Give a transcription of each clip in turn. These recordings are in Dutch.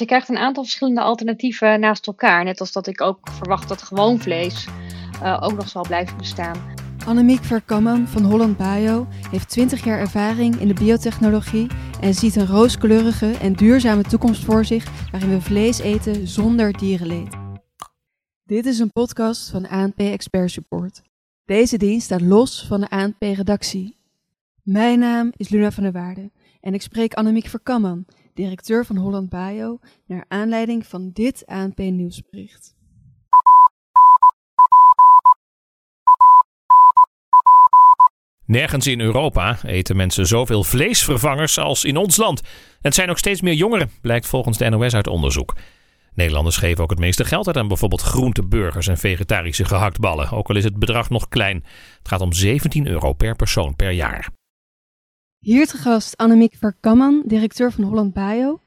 je krijgt een aantal verschillende alternatieven naast elkaar. Net als dat ik ook verwacht dat gewoon vlees uh, ook nog zal blijven bestaan. Annemiek Verkamman van Holland Bio heeft 20 jaar ervaring in de biotechnologie en ziet een rooskleurige en duurzame toekomst voor zich waarin we vlees eten zonder dierenleed. Dit is een podcast van ANP Expert Support. Deze dienst staat los van de ANP-redactie. Mijn naam is Luna van der Waarde en ik spreek Annemiek Verkamman, directeur van Holland Bio, naar aanleiding van dit ANP-nieuwsbericht. Nergens in Europa eten mensen zoveel vleesvervangers als in ons land. Het zijn ook steeds meer jongeren, blijkt volgens de NOS uit onderzoek. Nederlanders geven ook het meeste geld uit aan bijvoorbeeld groenteburgers en vegetarische gehaktballen, ook al is het bedrag nog klein. Het gaat om 17 euro per persoon per jaar. Hier te gast Annemiek Verkamman, directeur van Holland Bio.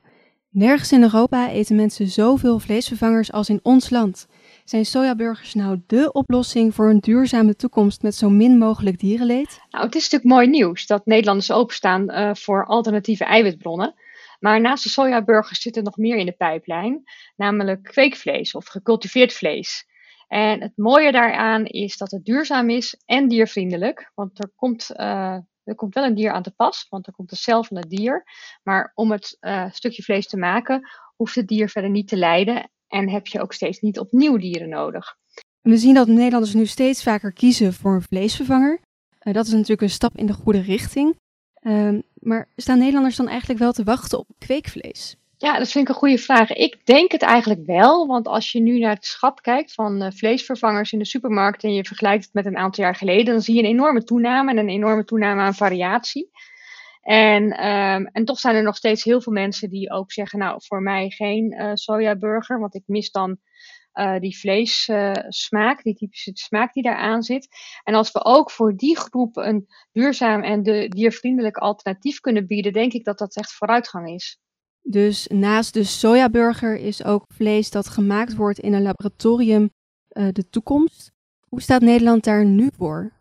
Nergens in Europa eten mensen zoveel vleesvervangers als in ons land. Zijn sojaburgers nou dé oplossing voor een duurzame toekomst met zo min mogelijk dierenleed? Nou, het is natuurlijk mooi nieuws dat Nederlanders openstaan uh, voor alternatieve eiwitbronnen. Maar naast de sojaburgers zit er nog meer in de pijplijn, namelijk kweekvlees of gecultiveerd vlees. En het mooie daaraan is dat het duurzaam is en diervriendelijk, want er komt, uh, er komt wel een dier aan te pas, want er komt de cel van het dier. Maar om het uh, stukje vlees te maken, hoeft het dier verder niet te lijden en heb je ook steeds niet opnieuw dieren nodig. We zien dat Nederlanders nu steeds vaker kiezen voor een vleesvervanger. Uh, dat is natuurlijk een stap in de goede richting. Uh, maar staan Nederlanders dan eigenlijk wel te wachten op kweekvlees? Ja, dat vind ik een goede vraag. Ik denk het eigenlijk wel, want als je nu naar het schat kijkt van uh, vleesvervangers in de supermarkt en je vergelijkt het met een aantal jaar geleden, dan zie je een enorme toename en een enorme toename aan variatie. En, um, en toch zijn er nog steeds heel veel mensen die ook zeggen, nou, voor mij geen uh, sojaburger, want ik mis dan uh, die vleessmaak, die typische smaak die daaraan zit. En als we ook voor die groep een duurzaam en de diervriendelijk alternatief kunnen bieden, denk ik dat dat echt vooruitgang is. Dus naast de sojaburger is ook vlees dat gemaakt wordt in een laboratorium uh, de toekomst. Hoe staat Nederland daar nu voor?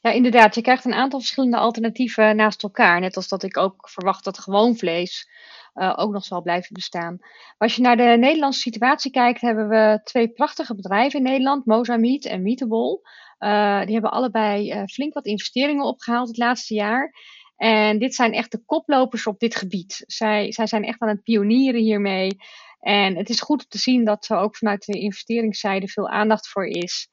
Ja, inderdaad. Je krijgt een aantal verschillende alternatieven naast elkaar. Net als dat ik ook verwacht dat gewoon vlees uh, ook nog zal blijven bestaan. Als je naar de Nederlandse situatie kijkt, hebben we twee prachtige bedrijven in Nederland, Mozamiet en Meatable. Uh, die hebben allebei flink wat investeringen opgehaald het laatste jaar. En dit zijn echt de koplopers op dit gebied. Zij, zij zijn echt aan het pionieren hiermee. En het is goed om te zien dat er ook vanuit de investeringszijde veel aandacht voor is.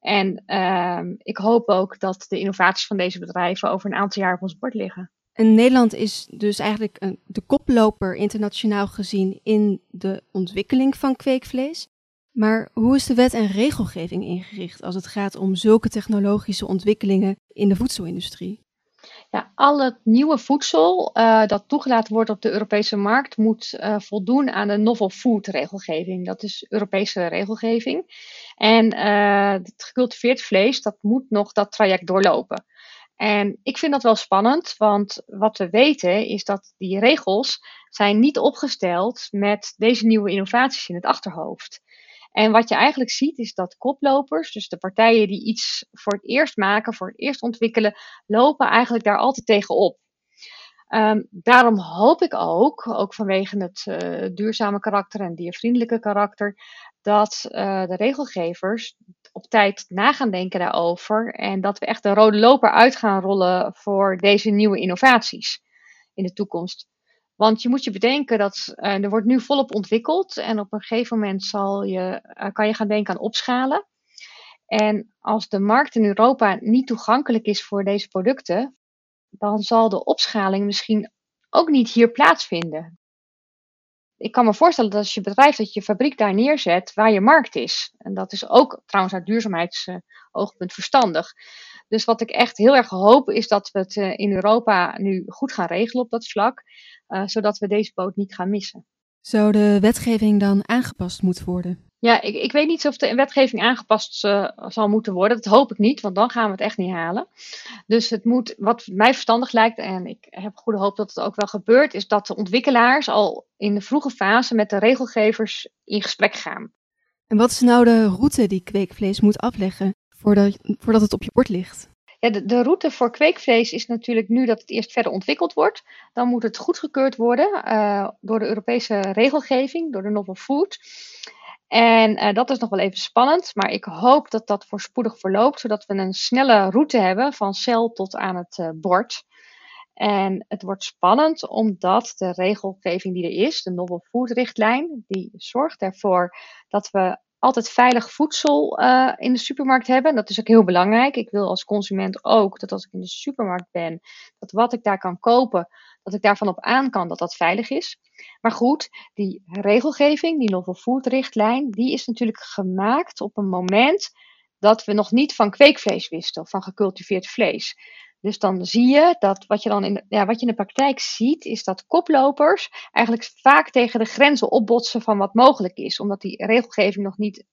En uh, ik hoop ook dat de innovaties van deze bedrijven over een aantal jaar op ons bord liggen. En Nederland is dus eigenlijk een, de koploper internationaal gezien in de ontwikkeling van kweekvlees. Maar hoe is de wet en regelgeving ingericht als het gaat om zulke technologische ontwikkelingen in de voedselindustrie? Ja, al het nieuwe voedsel uh, dat toegelaten wordt op de Europese markt moet uh, voldoen aan de novel food regelgeving. Dat is Europese regelgeving. En uh, het gecultiveerd vlees, dat moet nog dat traject doorlopen. En ik vind dat wel spannend, want wat we weten is dat die regels zijn niet opgesteld met deze nieuwe innovaties in het achterhoofd. En wat je eigenlijk ziet is dat koplopers, dus de partijen die iets voor het eerst maken, voor het eerst ontwikkelen, lopen eigenlijk daar altijd tegenop. Um, daarom hoop ik ook, ook vanwege het uh, duurzame karakter en diervriendelijke karakter, dat uh, de regelgevers op tijd na gaan denken daarover en dat we echt de rode loper uit gaan rollen voor deze nieuwe innovaties in de toekomst. Want je moet je bedenken dat uh, er wordt nu volop ontwikkeld en op een gegeven moment zal je, uh, kan je gaan denken aan opschalen. En als de markt in Europa niet toegankelijk is voor deze producten, dan zal de opschaling misschien ook niet hier plaatsvinden. Ik kan me voorstellen dat als je bedrijf dat je fabriek daar neerzet waar je markt is. En dat is ook trouwens uit duurzaamheidsoogpunt verstandig. Dus wat ik echt heel erg hoop is dat we het uh, in Europa nu goed gaan regelen op dat vlak. Uh, zodat we deze boot niet gaan missen. Zou de wetgeving dan aangepast moeten worden? Ja, ik, ik weet niet of de wetgeving aangepast uh, zal moeten worden. Dat hoop ik niet, want dan gaan we het echt niet halen. Dus het moet, wat mij verstandig lijkt, en ik heb goede hoop dat het ook wel gebeurt, is dat de ontwikkelaars al in de vroege fase met de regelgevers in gesprek gaan. En wat is nou de route die kweekvlees moet afleggen voordat, voordat het op je bord ligt? Ja, de, de, route voor kweekvlees is natuurlijk nu dat het eerst verder ontwikkeld wordt. Dan moet het goedgekeurd worden uh, door de Europese regelgeving, door de Novel Food. En uh, dat is nog wel even spannend, maar ik hoop dat dat voorspoedig verloopt, zodat we een snelle route hebben van cel tot aan het uh, bord. En het wordt spannend omdat de regelgeving die er is, de Novel Food richtlijn, die zorgt ervoor dat we altijd veilig voedsel uh, in de supermarkt hebben. Dat is ook heel belangrijk. Ik wil als consument ook dat als ik in de supermarkt ben, dat wat ik daar kan kopen, dat ik daarvan op aan kan dat dat veilig is. Maar goed, die regelgeving, die novel food richtlijn, die is natuurlijk gemaakt op een moment dat we nog niet van kweekvlees wisten of van gecultiveerd vlees. Dus dan zie je dat wat je dan in de, ja, wat je in de praktijk ziet, is dat koplopers eigenlijk vaak tegen de grenzen opbotsen van wat mogelijk is, omdat die regelgeving nog niet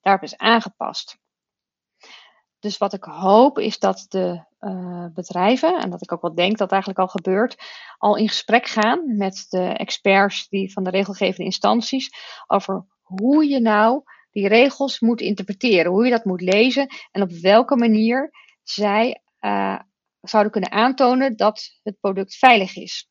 daarop is aangepast. Dus wat ik hoop is dat de uh, bedrijven, en dat ik ook wel denk dat eigenlijk al gebeurt, al in gesprek gaan met de experts die van de regelgevende instanties over hoe je nou die regels moet interpreteren, hoe je dat moet lezen en op welke manier zij uh, zouden kunnen aantonen dat het product veilig is.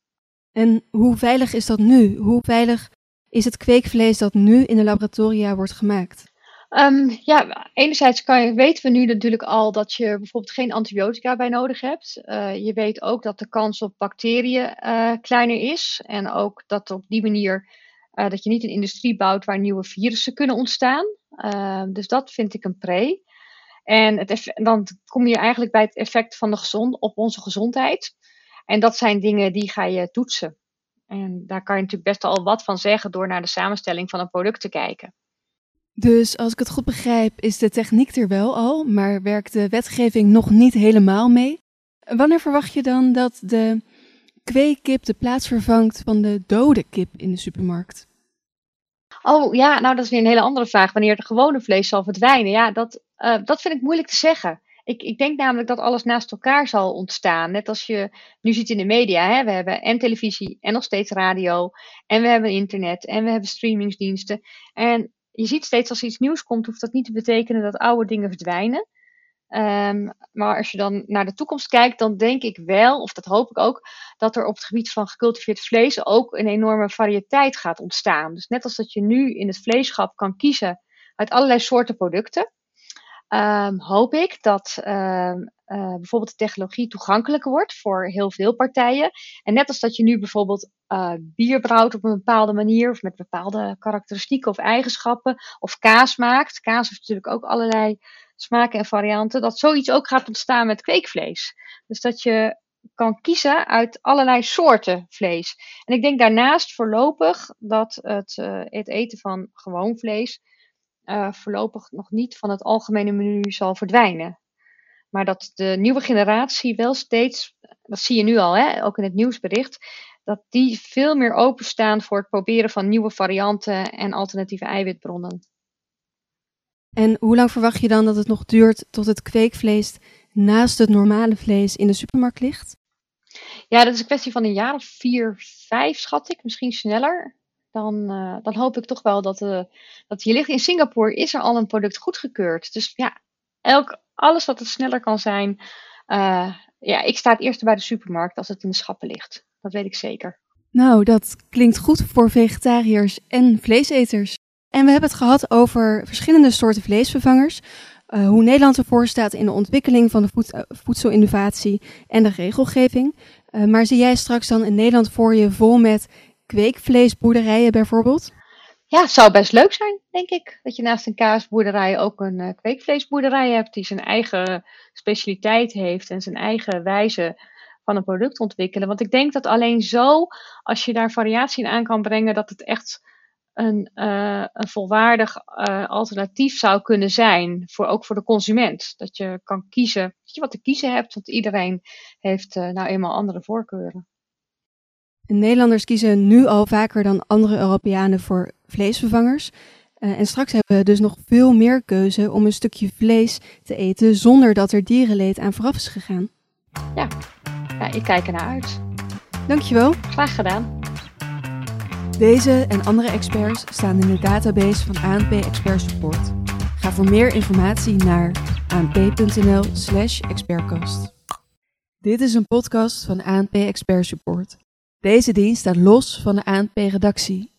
En hoe veilig is dat nu? Hoe veilig is het kweekvlees dat nu in de laboratoria wordt gemaakt? Um, ja, enerzijds kan je, weten we nu natuurlijk al dat je bijvoorbeeld geen antibiotica bij nodig hebt. Uh, je weet ook dat de kans op bacteriën uh, kleiner is. En ook dat op die manier uh, dat je niet een industrie bouwt waar nieuwe virussen kunnen ontstaan. Ehm, dus dat vind ik een pre. En het dan kom je eigenlijk bij het effect van de gezond op onze gezondheid. En dat zijn dingen die ga je toetsen. En daar kan je natuurlijk best al wat van zeggen door naar de samenstelling van een product te kijken. Dus als ik het goed begrijp, is de techniek er wel al, maar werkt de wetgeving nog niet helemaal mee. Wanneer verwacht je dan dat de kweekkip de plaats vervangt van de dode kip in de supermarkt? Oh ja, nou dat is weer een hele andere vraag. Wanneer het gewone vlees zal verdwijnen. Ja, dat, uh, dat vind ik moeilijk te zeggen. Ik, ik, denk namelijk dat alles naast elkaar zal ontstaan. Net als je nu ziet in de media. Hè? We hebben en televisie en nog steeds radio. En we hebben internet en we hebben streamingsdiensten. En je ziet steeds als iets nieuws komt, hoeft dat niet te betekenen dat oude dingen verdwijnen. Um, maar als je dan naar de toekomst kijkt, dan denk ik wel, of dat hoop ik ook, dat er op het gebied van gecultiveerd vlees ook een enorme variëteit gaat ontstaan. Dus net als dat je nu in het vleeschap kan kiezen uit allerlei soorten producten, um, hoop ik dat um, uh, bijvoorbeeld de technologie toegankelijker wordt voor heel veel partijen. En net als dat je nu bijvoorbeeld uh, bier brouwt op een bepaalde manier, of met bepaalde karakteristieken of eigenschappen, of kaas maakt. Kaas heeft natuurlijk ook allerlei smaken en varianten, dat zoiets ook gaat ontstaan met kweekvlees. Dus dat je kan kiezen uit allerlei soorten vlees. En ik denk daarnaast voorlopig dat het, uh, het eten van gewoon vlees uh, voorlopig nog niet van het algemene menu zal verdwijnen. Maar dat de nieuwe generatie wel steeds, dat zie je nu al, hè, ook in het nieuwsbericht, dat die veel meer openstaan voor het proberen van nieuwe varianten en alternatieve eiwitbronnen. En hoe lang verwacht je dan dat het nog duurt tot het kweekvlees naast het normale vlees in de supermarkt ligt? Ja, dat is een kwestie van een jaar of vier, vijf, schat ik, misschien sneller. Dan, uh, dan hoop ik toch wel dat, uh, dat hier ligt. In Singapore is er al een product goedgekeurd. Dus ja, elk, alles wat het sneller kan zijn. Uh, ja, ik sta het eerste bij de supermarkt als het in de schappen ligt. Dat weet ik zeker. Nou, dat klinkt goed voor vegetariërs en vleeseters. En we hebben het gehad over verschillende soorten vleesvervangers. Hoe Nederland ervoor staat in de ontwikkeling van de voed voedselinnovatie en de regelgeving. Maar zie jij straks dan in Nederland voor je vol met kweekvleesboerderijen bijvoorbeeld? Ja, zou best leuk zijn, denk ik. Dat je naast een kaasboerderij ook een kweekvleesboerderij hebt die zijn eigen specialiteit heeft en zijn eigen wijze van een product ontwikkelen. Want ik denk dat alleen zo, als je daar variatie in aan kan brengen, dat het echt een, uh, een volwaardig uh, alternatief zou kunnen zijn, voor, ook voor de consument. Dat je kan kiezen, dat je wat te kiezen hebt, want iedereen heeft nou eenmaal andere voorkeuren. Nederlanders kiezen nu al vaker dan andere Europeanen voor vleesvervangers. en straks hebben we dus nog veel meer keuze om een stukje vlees te eten zonder dat er dierenleed aan vooraf is gegaan. Ja, ja ik kijk ernaar uit. Dankjewel. Graag gedaan. Deze en andere experts staan in de database van ANP Expert Support. Ga voor meer informatie naar anp.nl/expertcast. Dit is een podcast van ANP Expert Support. Deze dienst staat los van de ANP-redactie